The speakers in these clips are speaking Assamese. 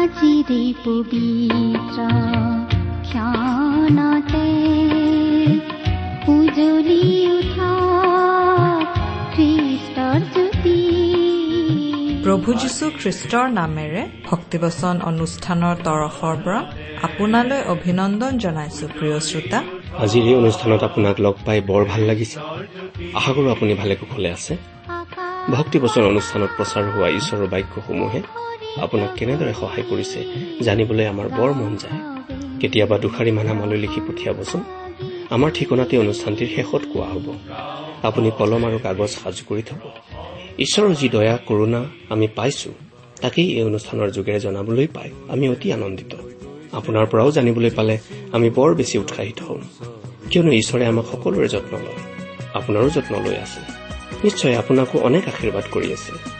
আজিৰে পবিত্ৰ ক্ষণতে উজলি উঠা খ্ৰীষ্টৰ জ্যোতি প্ৰভু যীশু খ্ৰীষ্টৰ নামেৰে ভক্তিবচন অনুষ্ঠানৰ তৰফৰ পৰা আপোনালৈ অভিনন্দন জনাইছো প্ৰিয় শ্ৰোতা। আজিৰ এই অনুষ্ঠানত আপোনাক লগ পাই বৰ ভাল লাগিছে। আশা কৰো আপুনি ভালে কুশলে আছে। ভক্তিবচন অনুষ্ঠানত প্ৰচাৰ হোৱা ঈশ্বৰৰ বাক্যসমূহে আপোনাক কেনেদৰে সহায় কৰিছে জানিবলৈ আমাৰ বৰ মন যায়। কেতিয়াবা দুষাৰি মান আমালৈ লিখি পঠিয়াবচোন। আমাৰ ঠিকনাতে অনুষ্ঠানটিৰ শেষত কোৱা হ'ব। আপুনি কলম আৰু কাগজ সাজু কৰি থব। ঈশ্বৰৰ যি দয়া কৰোণা আমি পাইছো তাকেই এই অনুষ্ঠানৰ যোগেৰে জনাবলৈ পাই আমি অতি আনন্দিত। আপোনাৰ পৰাও জানিবলৈ পালে আমি বৰ বেছি উৎসাহিত হ'ম। কিয়নো ঈশ্বৰে আমাক সকলোৰে যত্ন লয়। আপোনাৰো যত্ন লৈ আছে। নিশ্চয় আপোনাকো অনেক আশীৰ্বাদ কৰি আছে।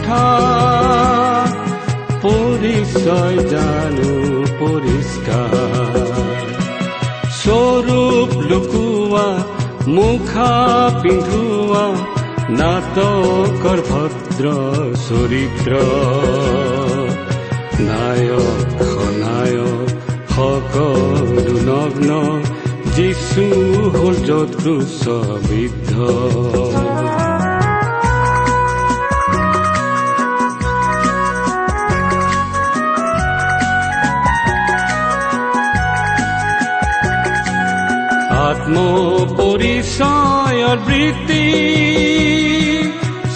কোঠা পৰিচয় জানো পৰিষ্কাৰ। স্বৰূপ লুকুৱা মুখা পিন্ধোৱা নাটকৰ ভদ্ৰ চৰিত্ৰ। নায়ক খনায়ক সকলো নগ্ন যিচু হ'ল যৎক্ৰুচবিদ্ধ আত্মপৰিচয়ৰ বৃত্তি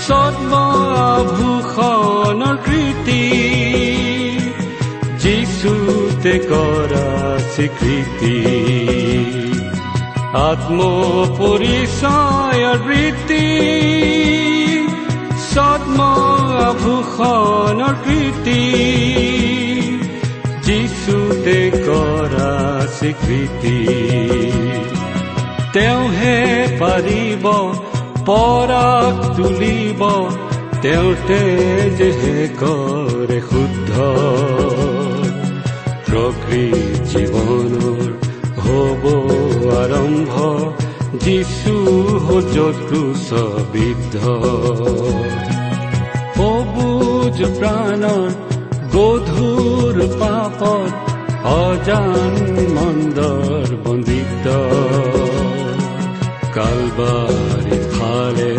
সদ্মভূষণৰ কৃতি যিচুতে কৰা স্বীকৃতি। আত্মপৰিচয়ৰ বৃত্তি সদ্মভূষণৰ কৃতি যিচুতে কৰা স্বীকৃতি। তেওঁহে পাৰিব পৰাক তুলিব। তেওঁৰ তেজহে কৰে শুদ্ধ প্ৰকৃত জীৱনৰ হ'ব আৰম্ভ যিচু যৎক্ৰুচবিদ্ধ সবুজ প্ৰাণৰ গধুৰ পাপত অজান মন্দৰ বন্দিত কালবাৰী ফালে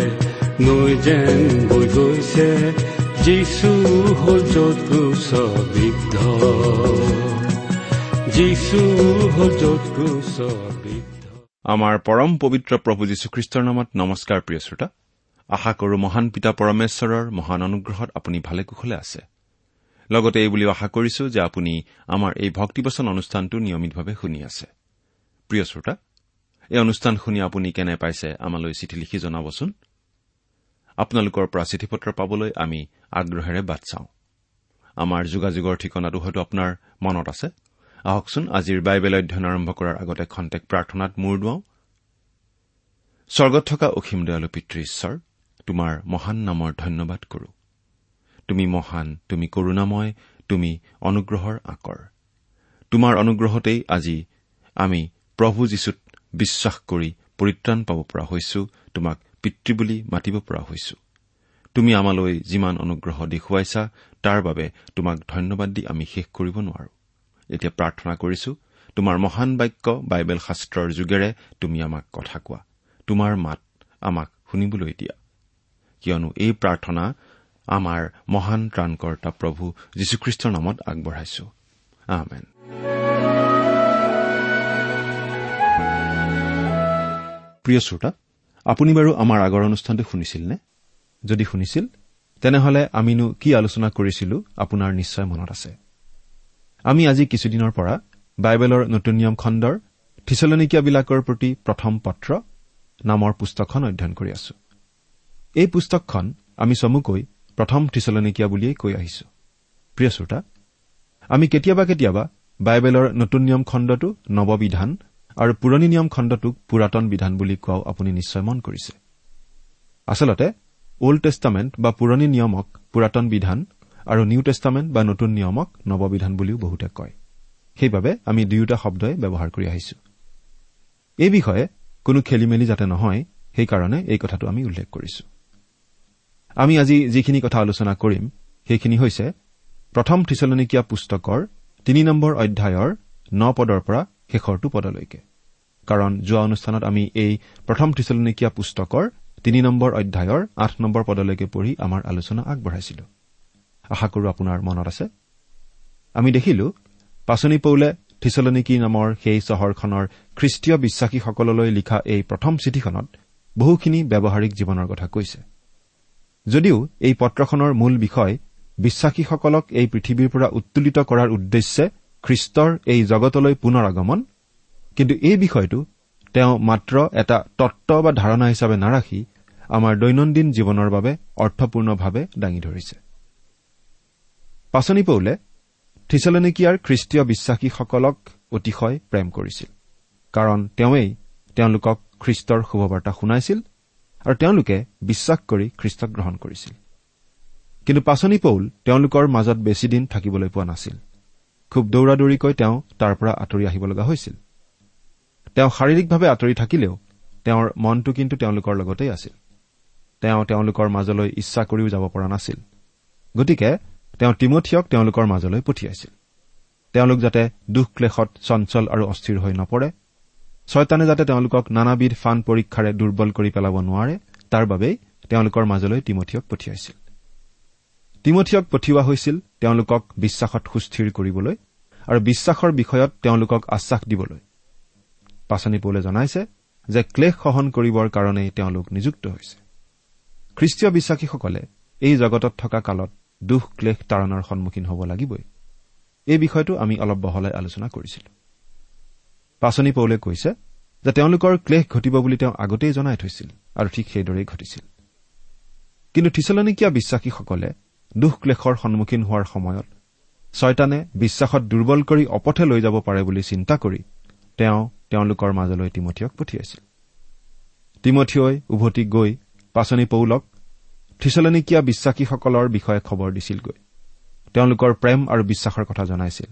নৈ যেন বৈ গৈছে যিচু হ'ল যৎক্ৰুচবিদ্ধ যিচু হ'ল যৎক্ৰুচবিদ্ধ আমাৰ পৰম পবিত্ৰ প্ৰভু যীশুখ্ৰীষ্টৰ নামত নমস্কাৰ প্ৰিয় শ্ৰোতা। আশা কৰো মহান পিতা পৰমেশ্বৰৰ মহান অনুগ্ৰহত আপুনি ভালে কুশলে আছে। লগতে এই বুলিও আশা কৰিছো যে আপুনি আমাৰ এই ভক্তিবচন অনুষ্ঠানটো নিয়মিতভাৱে শুনি আছে। প্ৰিয় শ্ৰোতা এই অনুষ্ঠান শুনি আপুনি কেনে পাইছে আমালৈ চিঠি লিখি জনাবচোন? আপোনালোকৰ পৰা চিঠি পত্ৰ পাবলৈ আমি আগ্ৰহেৰে বাট চাওঁ। আমাৰ যোগাযোগৰ ঠিকনাটো হয়তো আপোনাৰ মনত আছে। আহকচোন আজিৰ বাইবেল অধ্যয়ন আৰম্ভ কৰাৰ আগতে খন্তেক প্ৰাৰ্থনাত মূৰ দুৱাওঁ। স্বৰ্গত থকা অসীম দয়ালু পিতৃ ঈশ্বৰ তোমাৰ মহান নামৰ ধন্যবাদ কৰো। তুমি মহান তুমি কৰুণাময় তুমি অনুগ্ৰহৰ আকৰ। তোমাৰ অনুগ্ৰহতেই আজি আমি প্ৰভু যীশুত বিশ্বাস কৰি পৰিত্ৰাণ পাব পৰা হৈছো তোমাক পিতৃ বুলি মাতিব পৰা হৈছো। তুমি আমালৈ যিমান অনুগ্ৰহ দেখুৱাইছা তাৰ বাবে তোমাক ধন্যবাদ দি আমি শেষ কৰিব নোৱাৰো। এতিয়া প্ৰাৰ্থনা কৰিছো তোমাৰ মহান বাক্য বাইবেল শাস্ত্ৰৰ যোগেৰে তুমি আমাক কথা কোৱা। তোমাৰ মাত আমাক শুনিবলৈ দিয়া। কিয়নো এই প্ৰাৰ্থনা আমাৰ মহান ত্ৰাণকৰ্তা প্ৰভু যীশুখ্ৰীষ্টৰ নামত আগবঢ়াইছো। প্ৰিয় শ্ৰোতা আপুনি বাৰু আমাৰ আগৰ অনুষ্ঠানটো শুনিছিল নে যদি শুনিছিল তেনেহলে আমিনো কি আলোচনা কৰিছিলো আপোনাৰ নিশ্চয় মনত আছে। আমি আজি কিছুদিনৰ পৰা বাইবেলৰ নতুন নিয়ম খণ্ডৰ থিচলনিকীয়াবিলাকৰ প্ৰতি প্ৰথম পত্ৰ নামৰ পুস্তকখন অধ্যয়ন কৰি আছো। এই পুস্তকখন আমি চমুকৈ প্ৰথম থিচলনিকীয়া বুলিয়েই কৈ আহিছো। প্ৰিয় শ্ৰোতা আমি কেতিয়াবা কেতিয়াবা বাইবেলৰ নতুন নিয়ম খণ্ডটো নৱবিধান আৰু পুৰণি নিয়ম খণ্ডটোক পুৰাতন বিধান বুলি কোৱাও আপুনি নিশ্চয় মন কৰিছে। আচলতে অল্ড টেষ্টামেণ্ট বা পুৰণি নিয়মক পুৰাতন বিধান আৰু নিউ টেষ্টামেণ্ট বা নতুন নিয়মক নৱবিধান বুলিও বহুতে কয়। সেইবাবে আমি দুয়োটা শব্দই ব্যৱহাৰ কৰি আহিছো। এই বিষয়ে কোনো খেলি মেলি যাতে নহয় সেইকাৰণে এই কথাটো আমি উল্লেখ কৰিছো। আমি আজি যিখিনি কথা আলোচনা কৰিম সেইখিনি হৈছে প্ৰথম থিচলনিকীয়া পুস্তকৰ তিনি নম্বৰ অধ্যায়ৰ ন পদৰ পৰা শেষৰটো পদলৈকে। কাৰণ যোৱা অনুষ্ঠানত আমি এই প্ৰথম থিচলনিকীয়া পুস্তকৰ তিনি নম্বৰ অধ্যায়ৰ আঠ নম্বৰ পদলৈকে পঢ়ি আমাৰ আলোচনা আগবঢ়াইছিলো। আশা কৰো আপোনাৰ মনত আছে? আমি দেখিলো পাচনি পৌলে থিচলনিকি নামৰ সেই চহৰখনৰ খ্ৰীষ্টীয় বিশ্বাসীসকললৈ লিখা এই প্ৰথম চিঠিখনত বহুখিনি ব্যৱহাৰিক জীৱনৰ কথা কৈছে। যদিও এই পত্ৰখনৰ মূল বিষয় বিশ্বাসীসকলক এই পৃথিৱীৰ পৰা উত্তোলিত কৰাৰ উদ্দেশ্যে খ্ৰীষ্টৰ এই জগতলৈ পুনৰ আগমন কিন্তু এই বিষয়টো তেওঁ মাত্ৰ এটা তত্ব বা ধাৰণা হিচাপে নাৰাখি আমাৰ দৈনন্দিন জীৱনৰ বাবে অৰ্থপূৰ্ণভাৱে দাঙি ধৰিছে। পাচনি পৌলে থিচলনিকিয়াৰ খ্ৰীষ্টীয় বিশ্বাসীসকলক অতিশয় প্ৰেম কৰিছিল কাৰণ তেওঁৱেই তেওঁলোকক খ্ৰীষ্টৰ শুভবাৰ্তা শুনাইছিল আৰু তেওঁলোকে বিশ্বাস কৰি খ্ৰীষ্টক গ্ৰহণ কৰিছিল। কিন্তু পাচনি পৌল তেওঁলোকৰ মাজত বেছিদিন থাকিবলৈ পোৱা নাছিল। খুব দৌৰা দৌৰিকৈ তেওঁ তাৰ পৰা আঁতৰি আহিব লগা হৈছিল। তেওঁ শাৰীৰিকভাৱে আঁতৰি থাকিলেও তেওঁৰ মনটো কিন্তু তেওঁলোকৰ লগতেই আছিল। তেওঁ তেওঁলোকৰ মাজলৈ ইচ্ছা কৰিও যাব পৰা নাছিল। গতিকে তেওঁ তিমঠিয়ক তেওঁলোকৰ মাজলৈ পঠিয়াইছিল। তেওঁলোক যাতে দুখ ক্লেশত চঞ্চল আৰু অস্থিৰ হৈ নপৰে ছয়তানে যাতে তেওঁলোকক নানাবিধ ফান পৰীক্ষাৰে দুৰ্বল কৰি পেলাব নোৱাৰে তাৰ বাবেই তেওঁলোকৰ মাজলৈ তিমঠিয়ক পঠিয়াইছিল। তিমঠিয়ক পঠিওৱা হৈছিল তেওঁলোকক বিশ্বাসত সুস্থিৰ কৰিবলৈ আৰু বিশ্বাসৰ বিষয়ত তেওঁলোকক আশ্বাস দিবলৈ। পাচনি পৌলে জনাইছে যে ক্লেশ সহন কৰিবৰ কাৰণেই তেওঁলোক নিযুক্ত হৈছে। খ্ৰীষ্টীয় বিশ্বাসীসকলে এই জগতত থকা কালত দুখ ক্লেশ তাৰণাৰ সন্মুখীন হ'ব লাগিবই। এই বিষয়টো আমি অলপ বহলাই আলোচনা কৰিছিলো। পাচনি পৌলে কৈছে যে তেওঁলোকৰ ক্লেশ ঘটিব বুলি তেওঁ আগতেই জনাই থৈছিল আৰু ঠিক সেইদৰেই ঘটিছিল। কিন্তু থিচলনিকীয়া বিশ্বাসীসকলে দুখ ক্লেশৰ সন্মুখীন হোৱাৰ সময়ত ছয়তানে বিশ্বাসত দুৰ্বল কৰি অপথে লৈ যাব পাৰে বুলি চিন্তা কৰি তেওঁ তেওঁলোকৰ মাজলৈ তিমঠিয়ক পঠিয়াইছিল। তিমঠিয়ই উভতি গৈ পাচনি পৌলক থিচলনিকীয়া বিশ্বাসীসকলৰ বিষয়ে খবৰ দিছিলগৈ। তেওঁলোকৰ প্ৰেম আৰু বিশ্বাসৰ কথা জনাইছিল।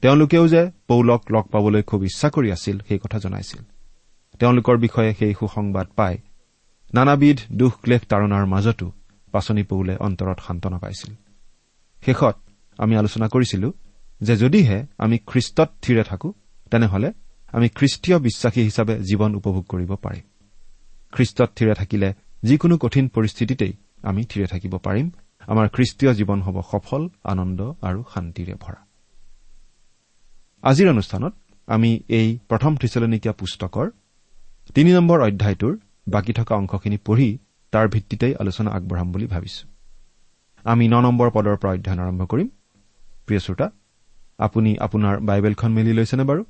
তেওঁলোকেও যে পৌলক লগ পাবলৈ খুব ইচ্ছা কৰি আছিল সেই কথা জনাইছিল। তেওঁলোকৰ বিষয়ে সেই সুসংবাদ পাই নানাবিধ দুখ ক্লেশ তাৰণাৰ মাজতো পাচনি পৌলে অন্তৰত সান্তনা পাইছিল। শেষত আমি আলোচনা কৰিছিলো যে যদিহে আমি খ্ৰীষ্টত থিৰে থাকো তেনেহলে আমি খ্ৰীষ্টীয় বিশ্বাসী হিচাপে জীৱন উপভোগ কৰিব পাৰিম খ্ৰীষ্টত থিৰে থাকিলে যিকোনো কঠিন পৰিস্থিতিতেই আমি থিৰে থাকিব পাৰিম। আমাৰ খ্ৰীষ্টীয় জীৱন হ'ব সফল আনন্দ আৰু শান্তিৰে ভৰা। আজিৰ অনুষ্ঠানত আমি এই প্ৰথম থিচলনিকীয়া পুস্তকৰ তিনি নম্বৰ অধ্যায়টোৰ বাকী থকা অংশখিনি পঢ়ি তাৰ ভিত্তিতেই আলোচনা আগবঢ়াম বুলি ভাবিছো। আমি ন নম্বৰ পদৰ পৰা অধ্যয়ন আৰম্ভ কৰিম। প্ৰিয় শ্ৰোতা আপুনি আপোনাৰ বাইবেলখন মেলি লৈছেনে বাৰু?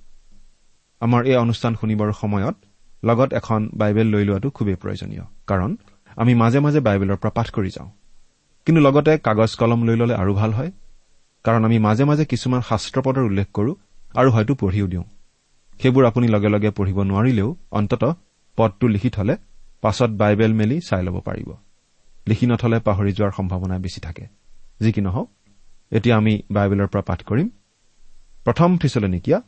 আমাৰ এই অনুষ্ঠান শুনিবৰ সময়ত লগত এখন বাইবেল লৈ লোৱাটো খুবেই প্ৰয়োজনীয় কাৰণ আমি মাজে মাজে বাইবেলৰ পৰা পাঠ কৰি যাওঁ। কিন্তু লগতে কাগজ কলম লৈ ল'লে আৰু ভাল হয় কাৰণ আমি মাজে মাজে কিছুমান শাস্ত্ৰপদৰ উল্লেখ কৰোঁ আৰু হয়তো পঢ়িও দিওঁ। সেইবোৰ আপুনি লগে লগে পঢ়িব নোৱাৰিলেও অন্তত পদটো লিখি থলে পাছত বাইবেল মেলি চাই ল'ব পাৰিব। লিখি নথলে পাহৰি যোৱাৰ সম্ভাৱনা বেছি থাকে। যি কি নহওক এতিয়া আমি বাইবেলৰ পৰা পাঠ কৰিম। প্ৰথম থিচলনিকীয়া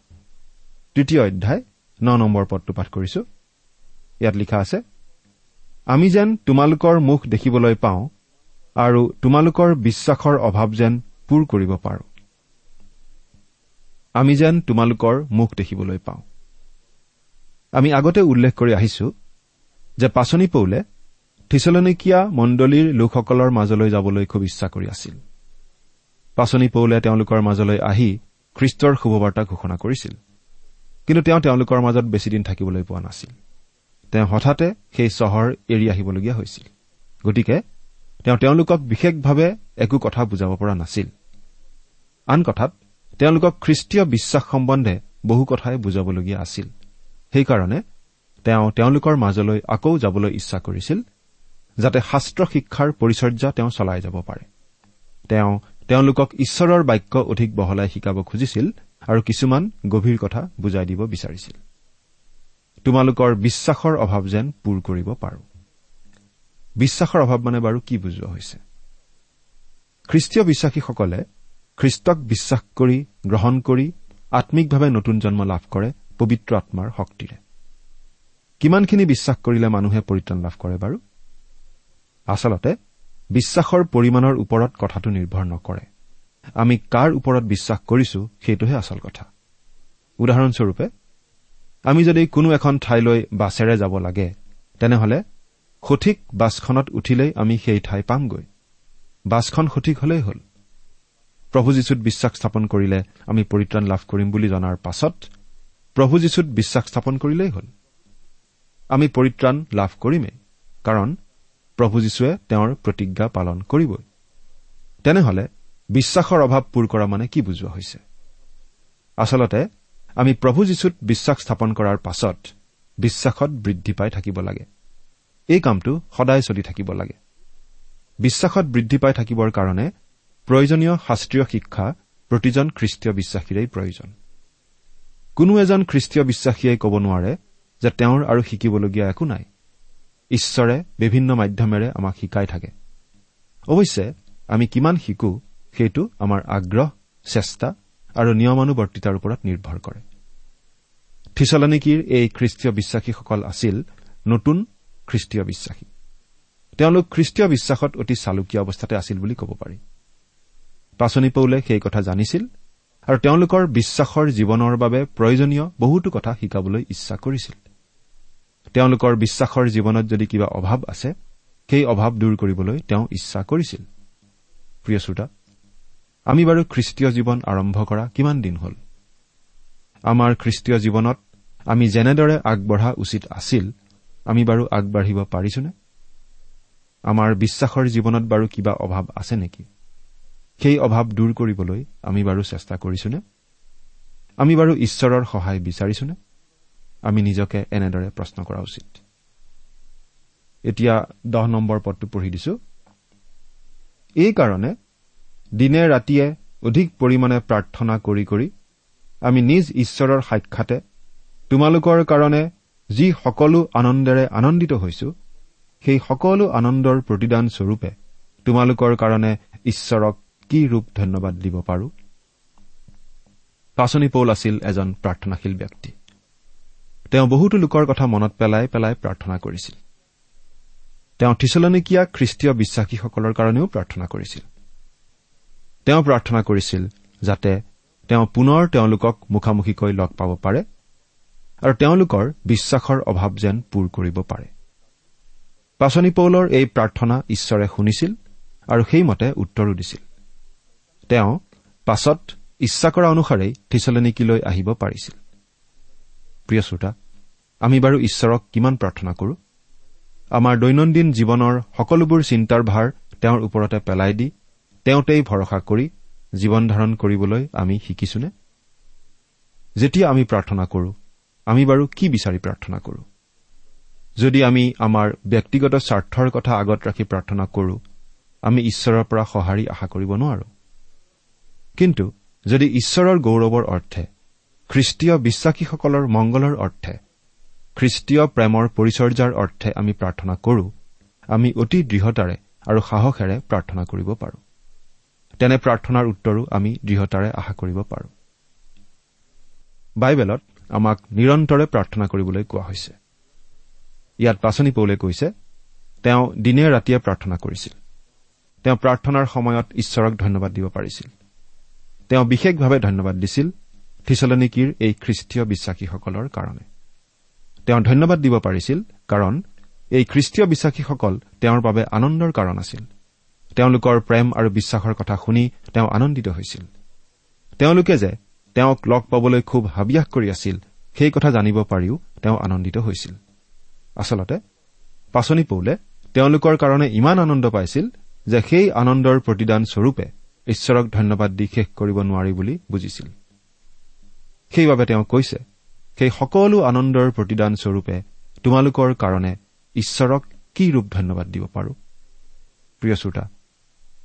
তৃতীয় অধ্যায় ন নম্বৰ পদটো পাঠ কৰিছো। ইয়াত লিখা আছে আমি যেন তোমালোকৰ মুখ দেখিবলৈ পাওঁ আৰু তোমালোকৰ বিশ্বাসৰ অভাৱ যেন পূৰ কৰিব পাৰো। আমি যেন তোমালোকৰ মুখ দেখিবলৈ পাওঁ। আমি আগতে উল্লেখ কৰি আহিছো যে পাচনি পৌলে থিচলনিকীয়া মণ্ডলীৰ লোকসকলৰ মাজলৈ যাবলৈ খুব ইচ্ছা কৰি আছিল। পাচনি পৌলে তেওঁলোকৰ মাজলৈ আহি খ্ৰীষ্টৰ শুভবাৰ্তা ঘোষণা কৰিছিল। কিন্তু তেওঁ তেওঁলোকৰ মাজত বেছিদিন থাকিবলৈ পোৱা নাছিল। তেওঁ হঠাতে সেই চহৰ এৰি আহিবলগীয়া হৈছিল। গতিকে তেওঁ তেওঁলোকক বিশেষভাৱে একো কথা বুজাব পৰা নাছিল। আন কথাত তেওঁলোকক খ্ৰীষ্টীয় বিশ্বাস সম্বন্ধে বহু কথাই বুজাবলগীয়া আছিল। সেইকাৰণে তেওঁ তেওঁলোকৰ মাজলৈ আকৌ যাবলৈ ইচ্ছা কৰিছিল যাতে শাস্ত্ৰ শিক্ষাৰ পৰিচৰ্যা তেওঁ চলাই যাব পাৰে। তেওঁ তেওঁলোকক ঈশ্বৰৰ বাক্য অধিক বহলাই শিকাব খুজিছিল আৰু কিছুমান গভীৰ কথা বুজাই দিব বিচাৰিছিল। তোমালোকৰ বিশ্বাসৰ অভাৱ যেন পূৰ কৰিব পাৰো। বিশ্বাসৰ অভাৱ মানে বাৰু কি বুজোৱা হৈছে? খ্ৰীষ্টীয় বিশ্বাসীসকলে খ্ৰীষ্টক বিশ্বাস কৰি গ্ৰহণ কৰি আম্মিকভাৱে নতুন জন্ম লাভ কৰে পবিত্ৰ আত্মাৰ শক্তিৰে। কিমানখিনি বিশ্বাস কৰিলে মানুহে পৰিত্ৰাণ লাভ কৰে বাৰু? আচলতে বিশ্বাসৰ পৰিমাণৰ ওপৰত কথাটো নিৰ্ভৰ নকৰে। আমি কাৰ ওপৰত বিশ্বাস কৰিছো সেইটোহে আচল কথা। উদাহৰণস্বৰূপে আমি যদি কোনো এখন ঠাইলৈ বাছেৰে যাব লাগে তেনেহলে সঠিক বাছখনত উঠিলেই আমি সেই ঠাই পামগৈ। বাছখন সঠিক হলেই হ'ল। প্ৰভু যীশুত বিশ্বাস স্থাপন কৰিলে আমি পৰিত্ৰাণ লাভ কৰিম বুলি জনাৰ পাছত প্ৰভু যীশুত বিশ্বাস স্থাপন কৰিলেই হ'ল। আমি পৰিত্ৰাণ লাভ কৰিমেই কাৰণ প্ৰভু যীশুৱে তেওঁৰ প্ৰতিজ্ঞা পালন কৰিবই। তেনেহলে বিশ্বাসৰ অভাৱ পূৰ কৰা মানে কি বুজোৱা হৈছে? আচলতে আমি প্ৰভু যীশুত বিশ্বাস স্থাপন কৰাৰ পাছত বিশ্বাসত বৃদ্ধি পাই থাকিব লাগে। এই কামটো সদায় চলি থাকিব লাগে। বিশ্বাসত বৃদ্ধি পাই থাকিবৰ কাৰণে প্ৰয়োজনীয় শাস্ত্ৰীয় শিক্ষা প্ৰতিজন খ্ৰীষ্টীয় বিশ্বাসীৰেই প্ৰয়োজন। কোনো এজন খ্ৰীষ্টীয় বিশ্বাসীয়ে ক'ব নোৱাৰে যে তেওঁৰ আৰু শিকিবলগীয়া একো নাই। ঈশ্বৰে বিভিন্ন মাধ্যমেৰে আমাক শিকাই থাকে। অৱশ্যে আমি কিমান শিকো সেইটো আমাৰ আগ্ৰহ চেষ্টা আৰু নিয়মানুবৰ্তিতাৰ ওপৰত নিৰ্ভৰ কৰে। থিচলানিকিৰ এই খ্ৰীষ্টীয় বিশ্বাসীসকল আছিল নতুন খ্ৰীষ্টীয় বিশ্বাসী। তেওঁলোক খ্ৰীষ্টীয় বিশ্বাসত অতি চালুকীয়া অৱস্থাতে আছিল বুলি ক'ব পাৰি। পাচনি পৌলে সেই কথা জানিছিল আৰু তেওঁলোকৰ বিশ্বাসৰ জীৱনৰ বাবে প্ৰয়োজনীয় বহুতো কথা শিকাবলৈ ইচ্ছা কৰিছিল। তেওঁলোকৰ বিশ্বাসৰ জীৱনত যদি কিবা অভাৱ আছে সেই অভাৱ দূৰ কৰিবলৈ তেওঁ ইচ্ছা কৰিছিল। প্ৰিয় শ্ৰোতা আমি বাৰু খ্ৰীষ্টীয় জীৱন আৰম্ভ কৰা কিমান দিন হ'ল? আমাৰ খ্ৰীষ্টীয় জীৱনত আমি যেনেদৰে আগবঢ়া উচিত আছিল আমি বাৰু আগবাঢ়িব পাৰিছোনে? আমাৰ বিশ্বাসৰ জীৱনত বাৰু কিবা অভাৱ আছে নেকি? সেই অভাৱ দূৰ কৰিবলৈ আমি বাৰু চেষ্টা কৰিছোনে? আমি বাৰু ঈশ্বৰৰ সহায় বিচাৰিছোনে? আমি নিজকে এনেদৰে প্ৰশ্ন কৰা উচিত। এতিয়া দহ নম্বৰ পদটো পঢ়ি দিছো। এইকাৰণে দিনে ৰাতিয়ে অধিক পৰিমাণে প্ৰাৰ্থনা কৰি কৰি আমি নিজ ঈশ্বৰৰ সাক্ষাতে তোমালোকৰ কাৰণে যি সকলো আনন্দেৰে আনন্দিত হৈছো সেই সকলো আনন্দৰ প্ৰতিদান স্বৰূপে তোমালোকৰ কাৰণে ঈশ্বৰক কি ৰূপ ধন্যবাদ দিব পাৰো? পাচনি পৌল আছিল এজন প্ৰাৰ্থনাশীল ব্যক্তি। তেওঁ বহুতো লোকৰ কথা মনত পেলাই পেলাই প্ৰাৰ্থনা কৰিছিল। তেওঁ থিচলনিকীয়া খ্ৰীষ্টীয় বিশ্বাসীসকলৰ কাৰণেও প্ৰাৰ্থনা কৰিছিল। তেওঁ প্ৰাৰ্থনা কৰিছিল যাতে তেওঁ পুনৰ তেওঁলোকক মুখামুখিকৈ লগ পাব পাৰে আৰু তেওঁলোকৰ বিশ্বাসৰ অভাৱ যেন পূৰ কৰিব পাৰে। পাচনি পৌলৰ এই প্ৰাৰ্থনা ঈশ্বৰে শুনিছিল আৰু সেইমতে উত্তৰো দিছিল। তেওঁ পাছত ইচ্ছা কৰা অনুসাৰেই থিচলনিকিলৈ আহিব পাৰিছিল। প্ৰিয় শ্ৰোতা আমি বাৰু ঈশ্বৰক কিমান প্ৰাৰ্থনা কৰো? আমাৰ দৈনন্দিন জীৱনৰ সকলোবোৰ চিন্তাৰ ভাৰ তেওঁৰ ওপৰতে পেলাই দি তেওঁতেই ভৰসা কৰি জীৱন ধাৰণ কৰিবলৈ আমি শিকিছোনে? যেতিয়া আমি প্ৰাৰ্থনা কৰো আমি বাৰু কি বিচাৰি প্ৰাৰ্থনা কৰো? যদি আমি আমাৰ ব্যক্তিগত স্বাৰ্থৰ কথা আগত ৰাখি প্ৰাৰ্থনা কৰো আমি ঈশ্বৰৰ পৰা সঁহাৰি আশা কৰিব নোৱাৰো। কিন্তু যদি ঈশ্বৰৰ গৌৰৱৰ অৰ্থে খ্ৰীষ্টীয় বিশ্বাসীসকলৰ মংগলৰ অৰ্থে খ্ৰীষ্টীয় প্ৰেমৰ পৰিচৰ্যাৰ অৰ্থে আমি প্ৰাৰ্থনা কৰো আমি অতি দৃঢ়তাৰে আৰু সাহসেৰে প্ৰাৰ্থনা কৰিব পাৰো। তেনে প্ৰাৰ্থনাৰ উত্তৰো আমি দৃঢ়তাৰে আশা কৰিব পাৰো। বাইবেলত আমাক নিৰন্তৰে প্ৰাৰ্থনা কৰিবলৈ কোৱা হৈছে। ইয়াত পাচনি পৌলে কৈছে তেওঁ দিনে ৰাতিয়ে প্ৰাৰ্থনা কৰিছিল। তেওঁ প্ৰাৰ্থনাৰ সময়ত ঈশ্বৰক ধন্যবাদ দিব পাৰিছিল। তেওঁ বিশেষভাৱে ধন্যবাদ দিছিল থিচলনিকিৰ এই খ্ৰীষ্টীয় বিশ্বাসীসকলৰ কাৰণে। তেওঁ ধন্যবাদ দিব পাৰিছিল কাৰণ এই খ্ৰীষ্টীয় বিশ্বাসীসকল তেওঁৰ বাবে আনন্দৰ কাৰণ আছিল। তেওঁলোকৰ প্ৰেম আৰু বিশ্বাসৰ কথা শুনি তেওঁ আনন্দিত হৈছিল। তেওঁলোকে যে তেওঁক লগ পাবলৈ খুব হাবিয়াস কৰি আছিল সেই কথা জানিব পাৰিও তেওঁ আনন্দিত হৈছিল। আচলতে পাচনি পৌলে তেওঁলোকৰ কাৰণে ইমান আনন্দ পাইছিল যে সেই আনন্দৰ প্ৰতিদান স্বৰূপে ঈশ্বৰক ধন্যবাদ দি শেষ কৰিব নোৱাৰি বুলি বুজিছিল। সেইবাবে তেওঁ কৈছে সেই সকলো আনন্দৰ প্ৰতিদান স্বৰূপে তোমালোকৰ কাৰণে ঈশ্বৰক কি ৰূপ ধন্যবাদ দিব পাৰো? প্ৰিয় শ্ৰোতা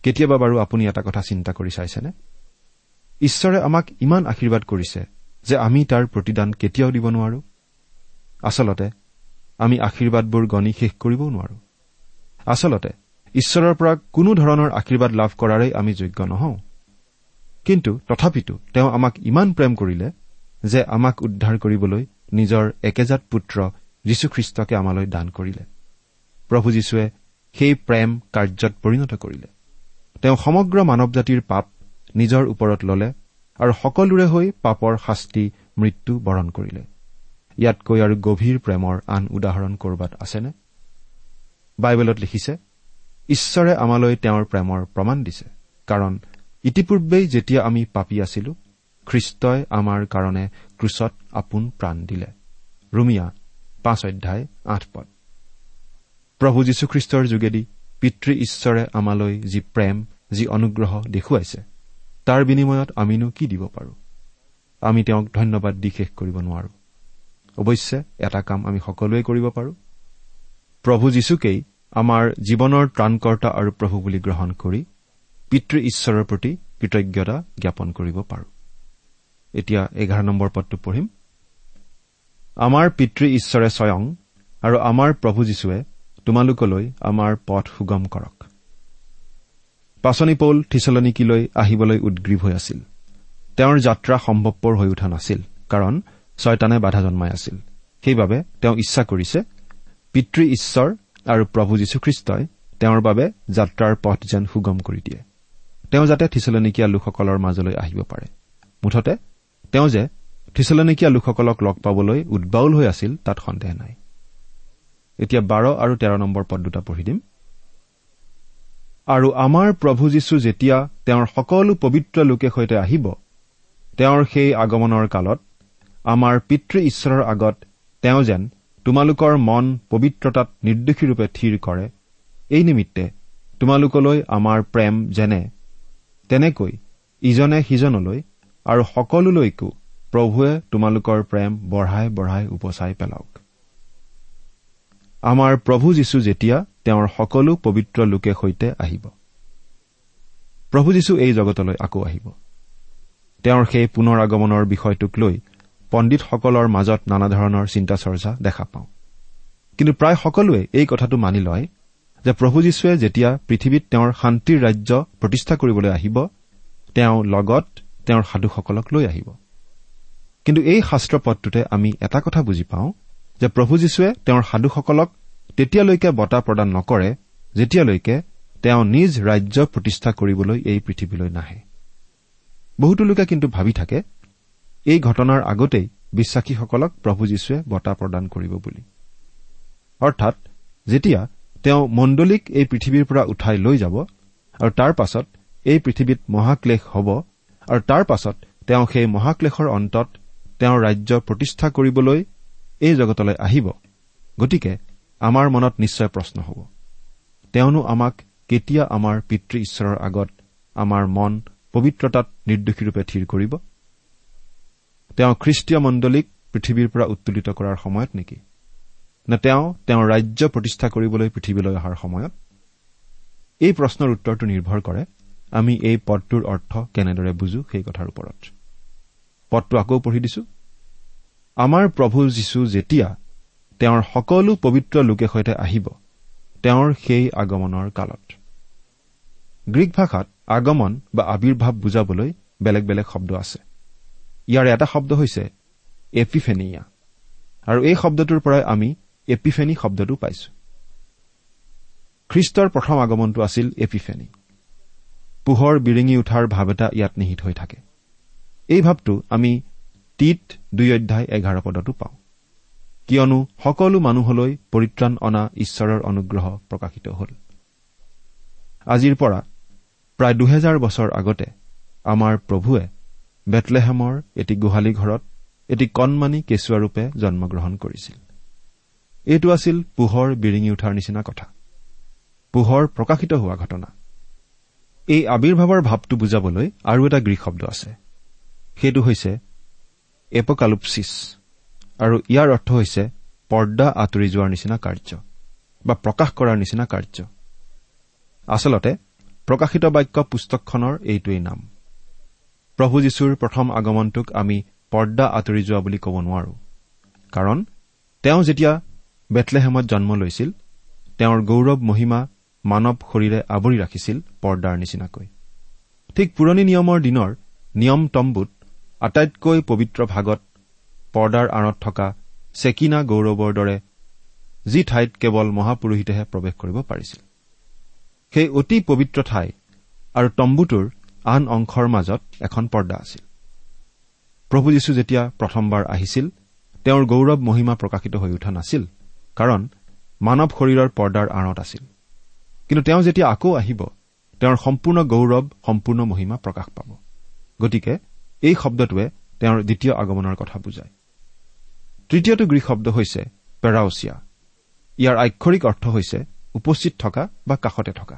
কেতিয়াবা বাৰু আপুনি এটা কথা চিন্তা কৰি চাইছেনে? ঈশ্বৰে আমাক ইমান আশীৰ্বাদ কৰিছে যে আমি তাৰ প্ৰতিদান কেতিয়াও দিব নোৱাৰো। আচলতে আমি আশীৰ্বাদবোৰ গণি শেষ কৰিবও নোৱাৰো। আচলতে ঈশ্বৰৰ পৰা কোনো ধৰণৰ আশীৰ্বাদ লাভ কৰাৰেই আমি যোগ্য নহওঁ। কিন্তু তথাপিতো তেওঁ আমাক ইমান প্ৰেম কৰিলে যে আমাক উদ্ধাৰ কৰিবলৈ নিজৰ একেজাত পুত্ৰ যীশুখ্ৰীষ্টকে আমালৈ দান কৰিলে। প্ৰভু যীশুৱে সেই প্ৰেম কাৰ্যত পৰিণত কৰিলে। তেওঁ সমগ্ৰ মানৱ জাতিৰ পাপ নিজৰ ওপৰত ললে আৰু সকলোৰে হৈ পাপৰ শাস্তি মৃত্যু বৰণ কৰিলে। ইয়াতকৈ আৰু গভীৰ প্ৰেমৰ আন উদাহৰণ কৰবাত আছেনে? বাইবেলত লিখিছে ঈশ্বৰে আমালৈ তেওঁৰ প্ৰেমৰ প্ৰমাণ দিছে কাৰণ ইতিপূৰ্বেই যেতিয়া আমি পাপী আছিলো খ্ৰীষ্টই আমাৰ কাৰণে ক্ৰুচত আপোন প্ৰাণ দিলে। ৰুমিয়া পাঁচ অধ্যায় আঠ পদ। প্ৰভু যীশুখ্ৰীষ্টৰ যোগেদি পিতৃ ঈশ্বৰে আমালৈ যি প্ৰেম যি অনুগ্ৰহ দেখুৱাইছে তাৰ বিনিময়ত আমিনো কি দিব পাৰো? আমি তেওঁক ধন্যবাদ দি শেষ কৰিব নোৱাৰো। অৱশ্যে এটা কাম আমি সকলোৱে কৰিব পাৰো। প্ৰভু যীশুকেই আমাৰ জীৱনৰ ত্ৰাণকৰ্তা আৰু প্ৰভু বুলি গ্ৰহণ কৰি পিতৃ ঈশ্বৰৰ প্ৰতি কৃতজ্ঞতা জ্ঞাপন কৰিব পাৰো। এতিয়া এঘাৰ নম্বৰ পদটো পঢ়িম। আমাৰ পিতৃ ঈশ্বৰে স্বয়ং আৰু আমাৰ প্ৰভু যীশুৱে তোমালোকলৈ আমাৰ পথ সুগম কৰক। পাচনি পৌল থিচলনিকিলৈ আহিবলৈ উদ্গ্ৰীৱ হৈ আছিল। তেওঁৰ যাত্ৰা সম্ভৱপৰ হৈ উঠা নাছিল কাৰণ ছয়তানে বাধা জন্মাই আছিল। সেইবাবে তেওঁ ইচ্ছা কৰিছে পিতৃ ঈশ্বৰ আৰু প্ৰভু যীশুখ্ৰীষ্টই তেওঁৰ বাবে যাত্ৰাৰ পথ যেন সুগম কৰি দিয়ে। তেওঁ যাতে থিচলনিকীয়া লোকসকলৰ মাজলৈ আহিব পাৰে। মুঠতে তেওঁ যে থিচলনিকীয়া লোকসকলক লগ পাবলৈ উদ্বাউল হৈ আছিল তাত সন্দেহ নাই। এতিয়া বাৰ আৰু তেৰ নম্বৰ পদ দুটা পঢ়ি দিম। আৰু আমাৰ প্ৰভু যীশু যেতিয়া তেওঁৰ সকলো পবিত্ৰ লোকে সৈতে আহিব তেওঁৰ সেই আগমনৰ কালত আমাৰ পিতৃ ঈশ্বৰৰ আগত তেওঁ যেন তোমালোকৰ মন পবিত্ৰতাত নিৰ্দোষীৰূপে থিৰ কৰে এই নিমিত্তে তোমালোকলৈ আমাৰ প্ৰেম যেনে তেনেকৈ ইজনে সিজনলৈ আৰু সকলোলৈকো প্ৰভুৱে তোমালোকৰ প্ৰেম বঢ়াই বঢ়াই উপচাই পেলাওক। আমাৰ প্ৰভু যীশু যেতিয়া তেওঁৰ সকলো পবিত্ৰ লোকে সৈতে আহিব প্ৰভু যীশু এই জগতলৈ আকৌ আহিব। তেওঁৰ সেই পুনৰ আগমনৰ বিষয়টোক লৈ পণ্ডিতসকলৰ মাজত নানা ধৰণৰ চিন্তা চৰ্চা দেখা পাওঁ। কিন্তু প্ৰায় সকলোৱে এই কথাটো মানি লয় যে প্ৰভু যীশুৱে যেতিয়া পৃথিৱীত তেওঁৰ শান্তিৰ ৰাজ্য প্ৰতিষ্ঠা কৰিবলৈ আহিব তেওঁ লগত তেওঁৰ সাধুসকলক লৈ আহিব। কিন্তু এই শাস্ত্ৰ পদটোতে আমি এটা কথা বুজি পাওঁ যে প্ৰভু যীশুৱে তেওঁৰ সাধুসকলক তেতিয়ালৈকে বঁটা প্ৰদান নকৰে যেতিয়ালৈকে তেওঁ নিজ ৰাজ্য প্ৰতিষ্ঠা কৰিবলৈ এই পৃথিৱীলৈ নাহে। বহুতো লোকে কিন্তু ভাবি থাকে এই ঘটনাৰ আগতেই বিশ্বাসীসকলক প্ৰভু যীশুৱে বঁটা প্ৰদান কৰিব বুলি। অৰ্থাৎ যেতিয়া তেওঁ মণ্ডলীক এই পৃথিৱীৰ পৰা উঠাই লৈ যাব আৰু তাৰ পাছত এই পৃথিৱীত মহাক্লেশ হ'ব আৰু তাৰ পাছত তেওঁ সেই মহাক্লেশৰ অন্তত তেওঁৰ ৰাজ্য প্ৰতিষ্ঠা কৰিবলৈ এই জগতলৈ আহিব। গতিকে আমাৰ মনত নিশ্চয় প্ৰশ্ন হ'ব। তেওঁনো আমাক কেতিয়া আমাৰ পিতৃ ঈশ্বৰৰ আগত আমাৰ মন পবিত্ৰতাত নিৰ্দোষীৰূপে থিৰ কৰিব? তেওঁ খ্ৰীষ্টীয় মণ্ডলীক পৃথিৱীৰ পৰা উত্তোলিত কৰাৰ সময়ত নেকি? নে তেওঁ তেওঁৰ ৰাজ্য প্ৰতিষ্ঠা কৰিবলৈ পৃথিৱীলৈ অহাৰ সময়ত? এই প্ৰশ্নৰ উত্তৰটো নিৰ্ভৰ কৰে আমি এই পদটোৰ অৰ্থ কেনেদৰে বুজো সেই কথাৰ ওপৰত। পদটো আকৌ পঢ়ি দিছো। আমাৰ প্ৰভু যীশু যেতিয়া তেওঁৰ সকলো পবিত্ৰ লোকে সৈতে আহিব তেওঁৰ সেই আগমনৰ কালত। গ্ৰীক ভাষাত আগমন বা আৱিৰ্ভাৱ বুজাবলৈ বেলেগ বেলেগ শব্দ আছে। ইয়াৰ এটা শব্দ হৈছে এপিফেনিয়া। আৰু এই শব্দটোৰ পৰাই আমি এপিফেনি শব্দটো পাইছো। খ্ৰীষ্টৰ প্ৰথম আগমনটো আছিল এপিফেনি। পোহৰ বিৰিঙি উঠাৰ ভাৱ এটা ইয়াত নিহিত হৈ থাকে। এই ভাৱটো আমি টিত দুই অধ্যায় এঘাৰ পদতো পাওঁ। কিয়নো সকলো মানুহলৈ পৰিত্ৰাণ অনা ঈশ্বৰৰ অনুগ্ৰহ প্ৰকাশিত হ'ল। আজিৰ পৰা প্ৰায় দুহেজাৰ বছৰ আগতে আমাৰ প্ৰভুৱে বেটলেহেমৰ এটি গোহালি ঘৰত এটি কণমানি কেঁচুৱাৰূপে জন্মগ্ৰহণ কৰিছিল। এইটো আছিল পোহৰ বিৰিঙি উঠাৰ নিচিনা কথা। পোহৰ প্ৰকাশিত হোৱা ঘটনা। এই আৱিৰ্ভাৱৰ ভাৱটো বুজাবলৈ আৰু এটা গ্ৰীক শব্দ আছে। সেইটো হৈছে এপকালুপচিছ আৰু ইয়াৰ অৰ্থ হৈছে পৰ্দা আঁতৰি যোৱাৰ নিচিনা কাৰ্য বা প্ৰকাশ কৰাৰ নিচিনা কাৰ্য। আচলতে প্ৰকাশিত বাক্য পুস্তকখনৰ এইটোৱেই নাম। প্ৰভু যীশুৰ প্ৰথম আগমনটোক আমি পৰ্দা আঁতৰি যোৱা বুলি ক'ব নোৱাৰো। কাৰণ তেওঁ যেতিয়া বেথলেহেমত জন্ম লৈছিল তেওঁৰ গৌৰৱ মহিমা মানৱ শৰীৰে আৱৰি ৰাখিছিল পৰ্দাৰ নিচিনাকৈ। ঠিক পুৰণি নিয়মৰ দিনৰ নিয়ম তম্বুত আটাইতকৈ পবিত্ৰ ভাগত পৰ্দাৰ আঁৰত থকা চেকিনা গৌৰৱৰ দৰে যি ঠাইত কেৱল মহাপুৰোহিতেহে প্ৰৱেশ কৰিব পাৰিছিল। সেই অতি পবিত্ৰ ঠাই আৰু তম্বুটোৰ আন অংশৰ মাজত এখন পৰ্দা আছিল। প্ৰভু যীশু যেতিয়া প্ৰথমবাৰ আহিছিল তেওঁৰ গৌৰৱ মহিমা প্ৰকাশিত হৈ উঠা নাছিল কাৰণ মানৱ শৰীৰৰ পৰ্দাৰ আঁৰত আছিল। কিন্তু তেওঁ যেতিয়া আকৌ আহিব তেওঁৰ সম্পূৰ্ণ গৌৰৱ সম্পূৰ্ণ মহিমা প্ৰকাশ পাব। গতিকে এই শব্দটোৱে তেওঁৰ দ্বিতীয় আগমনৰ কথা বুজায়। তৃতীয়টো গ্ৰীক শব্দ হৈছে পেৰাওচিয়া ইয়াৰ আক্ষৰিক অৰ্থ হৈছে উপস্থিত থকা বা কাষতে থকা।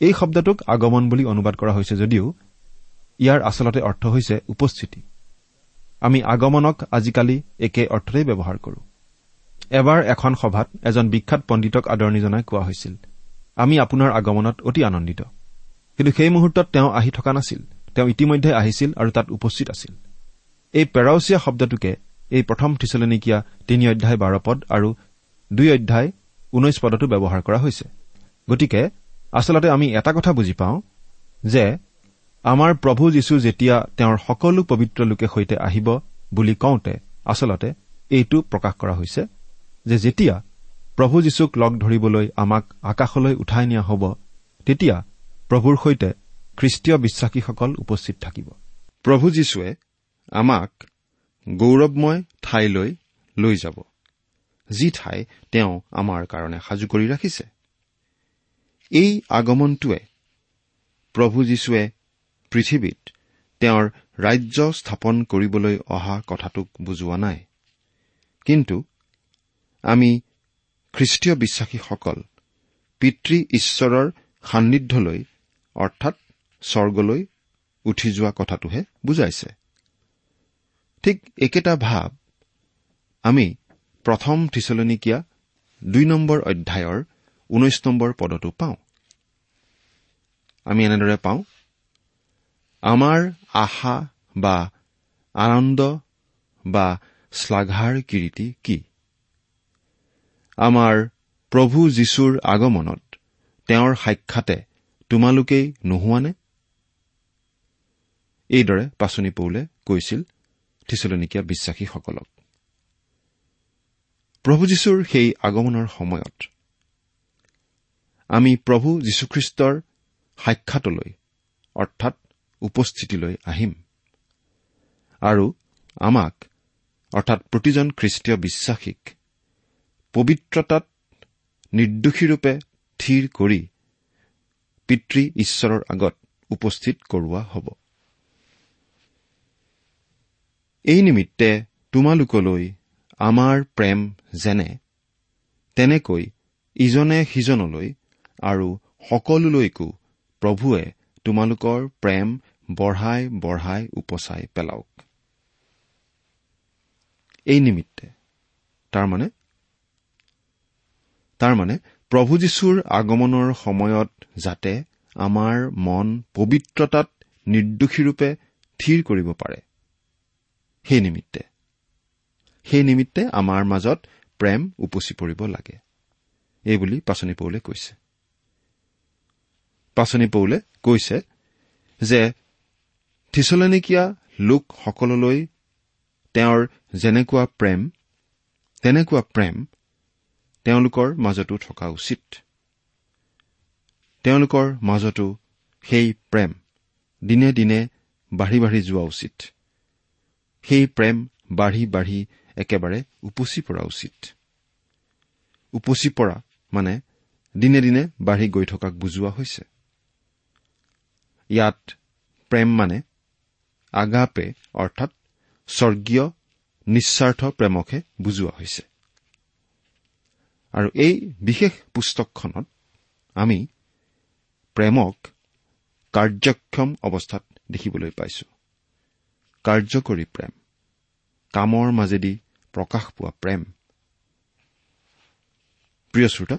এই শব্দটোক আগমন বুলি অনুবাদ কৰা হৈছে যদিও ইয়াৰ আচলতে অৰ্থ হৈছে উপস্থিতি। আমি আগমনক আজিকালি একে অৰ্থতেই ব্যৱহাৰ কৰো। এবাৰ এখন সভাত এজন বিখ্যাত পণ্ডিতক আদৰণি জনাই কোৱা হৈছিল আমি আপোনাৰ আগমনত অতি আনন্দিত। কিন্তু সেই মুহূৰ্তত তেওঁ আহি থকা নাছিল। তেওঁ ইতিমধ্যে আহিছিল আৰু তাত উপস্থিত আছিল। এই পেৰাওচিয়া শব্দটোকে এই প্ৰথম থিচলনিকীয়া তিনি অধ্যায় বাৰ পদ আৰু দুই অধ্যায় ঊনৈশ পদতো ব্যৱহাৰ কৰা হৈছে। গতিকে আচলতে আমি এটা কথা বুজি পাওঁ যে আমাৰ প্ৰভু যীশু যেতিয়া তেওঁৰ সকলো পবিত্ৰ লোকে সৈতে আহিব বুলি কওঁতে আচলতে এইটো প্ৰকাশ কৰা হৈছে যে যেতিয়া প্ৰভু যীশুক লগ ধৰিবলৈ আমাক আকাশলৈ উঠাই নিয়া হ'ব তেতিয়া প্ৰভুৰ সৈতে খ্ৰীষ্টীয় বিশ্বাসীসকল উপস্থিত থাকিব। প্ৰভু যীশুৱে আমাক গৌৰৱময় ঠাইলৈ লৈ যাব যি ঠাই তেওঁ আমাৰ কাৰণে সাজু কৰি ৰাখিছে। এই আগমনটোৱে প্ৰভু যীশুৱে পৃথিৱীত তেওঁৰ ৰাজ্য স্থাপন কৰিবলৈ অহা কথাটোক বুজোৱা নাই। কিন্তু আমি খ্ৰীষ্টীয় বিশ্বাসীসকল পিতৃ ঈশ্বৰৰ সান্নিধ্যলৈ অৰ্থাৎ স্বৰ্গলৈ উঠি যোৱা কথাটোহে বুজাইছে। ঠিক একেটা ভাৱ আমি প্ৰথম থিচলনিকীয়া দুই নম্বৰ অধ্যায়ৰ ঊনৈশ নম্বৰ পদতো পাওঁ। আমি এনেদৰে পাওঁ আমাৰ আশা বা আনন্দ বা শ্লাঘাৰ কিৰিটি কি? আমাৰ প্ৰভু যীশুৰ আগমনত তেওঁৰ সাক্ষাতে তোমালোকেই নোহোৱানে? এইদৰে পাচনি পৌলে কৈছিল থিচলনিকীয়া বিশ্বাসীসকলক। প্ৰভু যীশুৰ সেই আগমনৰ সময়ত আমি প্ৰভু যীশুখ্ৰীষ্টৰ সাক্ষাতলৈ অৰ্থাৎ উপস্থিতিলৈ আহিম আৰু আমাক অৰ্থাৎ প্ৰতিজন খ্ৰীষ্টীয় বিশ্বাসীক পবিত্ৰতাত নিৰ্দোষীৰূপে থিৰ কৰি পিতৃ ঈশ্বৰৰ আগত উপস্থিত কৰোৱা হ'ব। এই নিমিত্তে তোমালোকলৈ আমাৰ প্ৰেম যেনে তেনেকৈ ইজনে সিজনলৈ আৰু সকলোলৈকো প্ৰভুৱে তোমালোকৰ প্ৰেম বঢ়াই বঢ়াই উপচাই পেলাওক। এই নিমিত্তে তাৰমানে তাৰমানে প্ৰভু যীশুৰ আগমনৰ সময়ত যাতে আমাৰ মন পবিত্ৰতাত নিৰ্দোষীৰূপে থিৰ কৰিব পাৰে। সেই নিমিত্তে। সেই নিমিত্তে আমাৰ মাজত প্ৰেম উপচি পৰিব লাগে। এইবুলি পাচনি পৌলে কৈছে। পাচনি পৌলে কৈছে যে থিচলনিকীয়া লোকসকললৈ তেওঁৰ যেনেকুৱা প্ৰেম তেনেকুৱা প্ৰেম তেওঁলোকৰ মাজতো থকা উচিত। তেওঁলোকৰ মাজতো সেই প্ৰেম দিনে দিনে বাঢ়ি বাঢ়ি যোৱা উচিত। সেই প্ৰেম বাঢ়ি বাঢ়ি একেবাৰে উপচি পৰা উচিত। উপচি পৰা মানে দিনে দিনে বাঢ়ি গৈ থকাক বুজোৱা হৈছে। ইয়াত প্ৰেম মানে আগাপে অৰ্থাৎ স্বৰ্গীয় নিস্বাৰ্থ প্ৰেমকহে বুজোৱা হৈছে। আৰু এই বিশেষ পুস্তকখনত আমি প্ৰেমক কাৰ্যক্ষম অৱস্থাত দেখিবলৈ পাইছো। কাৰ্যকৰী প্ৰেম কামৰ মাজেদি প্ৰকাশ পোৱা প্ৰেম। প্ৰিয় শ্ৰোতা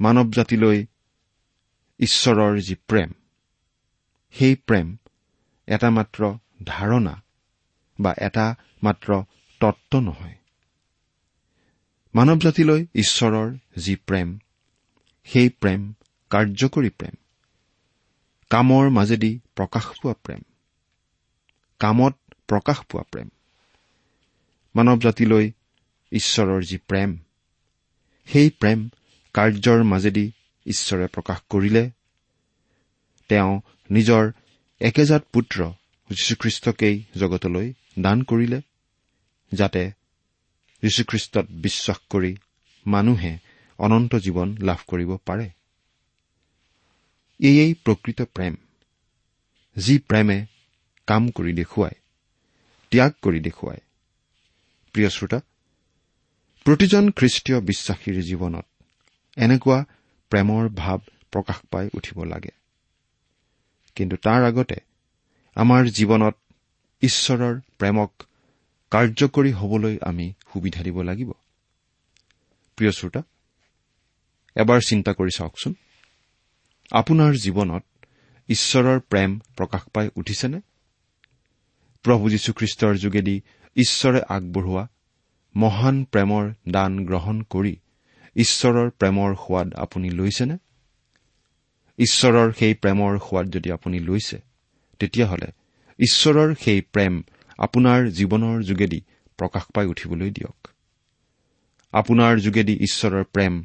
মানৱ জাতিলৈ ঈশ্বৰৰ যি প্ৰেম সেই প্ৰেম এটা মাত্ৰ ধাৰণা বা এটা মাত্ৰ তত্ব নহয়। মানৱ জাতিলৈ ঈশ্বৰৰ যি প্ৰেম সেই প্ৰেম কাৰ্যকৰী প্ৰেম কামৰ মাজেদি প্ৰকাশ পোৱা প্ৰেম কামত প্ৰকাশ পোৱা প্ৰেম মানৱ জাতিলৈ ঈশ্বৰৰ যি প্ৰেম সেই প্ৰেম কাৰ্যৰ মাজেদি ঈশ্বৰে প্ৰকাশ কৰিলে তেওঁ নিজৰ একেজাত পুত্ৰ যীশুখ্ৰীষ্টকেই জগতলৈ দান কৰিলে যাতে যীশুখ্ৰীষ্টত বিশ্বাস কৰি মানুহে অনন্ত জীৱন লাভ কৰিব পাৰে। এয়েই প্ৰকৃত প্ৰেম। যি প্ৰেমে কাম কৰি দেখুৱায় ত্যাগ কৰি দেখুৱায়। প্ৰিয় শ্ৰোতা প্ৰতিজন খ্ৰীষ্টীয় বিশ্বাসীৰ জীৱনত এনেকুৱা প্ৰেমৰ ভাৱ প্ৰকাশ পাই উঠিব লাগে। কিন্তু তাৰ আগতে আমাৰ জীৱনত ঈশ্বৰৰ প্ৰেমক কাৰ্যকৰী হবলৈ আমি সুবিধা দিব লাগিব। প্ৰিয় শ্ৰোতা এবাৰ চিন্তা কৰি চাওকচোন। আপোনাৰ জীৱনত ঈশ্বৰৰ প্ৰেম প্ৰকাশ পাই উঠিছেনে? প্ৰভু যীশুখ্ৰীষ্টৰ যোগেদি ঈশ্বৰে আগবঢ়োৱা মহান প্ৰেমৰ দান গ্ৰহণ কৰি ঈশ্বৰৰ প্ৰেমৰ সোৱাদ আপুনি লৈছেনে? ঈশ্বৰৰ সেই প্ৰেমৰ সোৱাদ যদি আপুনি লৈছে তেতিয়াহ'লে ঈশ্বৰৰ সেই প্ৰেম আপোনাৰ জীৱনৰ যোগেদি প্ৰকাশ পাই উঠিবলৈ দিয়ক। আপোনাৰ যোগেদি ঈশ্বৰৰ প্ৰেম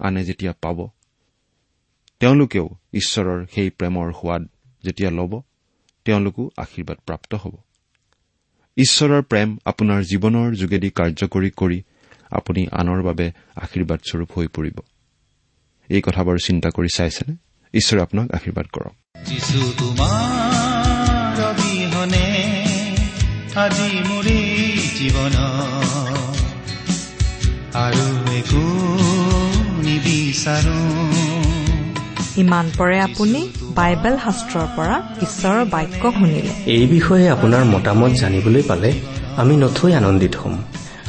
আনে যেতিয়া পাব তেওঁলোকেও ঈশ্বৰৰ সেই প্ৰেমৰ সোৱাদ যেতিয়া ল'ব তেওঁলোকো আশীৰ্বাদ প্ৰাপ্ত হ'ব। ঈশ্বৰৰ প্ৰেম আপোনাৰ জীৱনৰ যোগেদি কাৰ্যকৰী কৰি আপুনি আনৰ বাবে আশীৰ্বাদস্বৰূপ হৈ পৰিব। এই কথাবোৰ চিন্তা কৰি চাইছেনে? ঈশ্বৰে আপোনাক আশীৰ্বাদ কৰক। আজি মোৰ জীৱন। আৰু একো নিবিচাৰো। ইমান পৰে আপুনি বাইবেল শাস্ত্ৰৰ পৰা ঈশ্বৰৰ বাক্য শুনিলে। এই বিষয়ে আপোনাৰ মতামত জানিবলৈ পালে আমি নথৈ আনন্দিত হ'ম।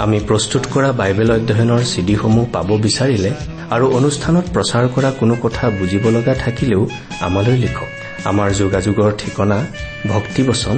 আমি প্ৰস্তুত কৰা বাইবেল অধ্যয়নৰ চিডিসমূহ পাব বিচাৰিলে আৰু অনুষ্ঠানত প্ৰচাৰ কৰা কোনো কথা বুজিব লগা থাকিলেও আমালৈ লিখক। আমাৰ যোগাযোগৰ ঠিকনা ভক্তিবচন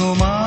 তোমার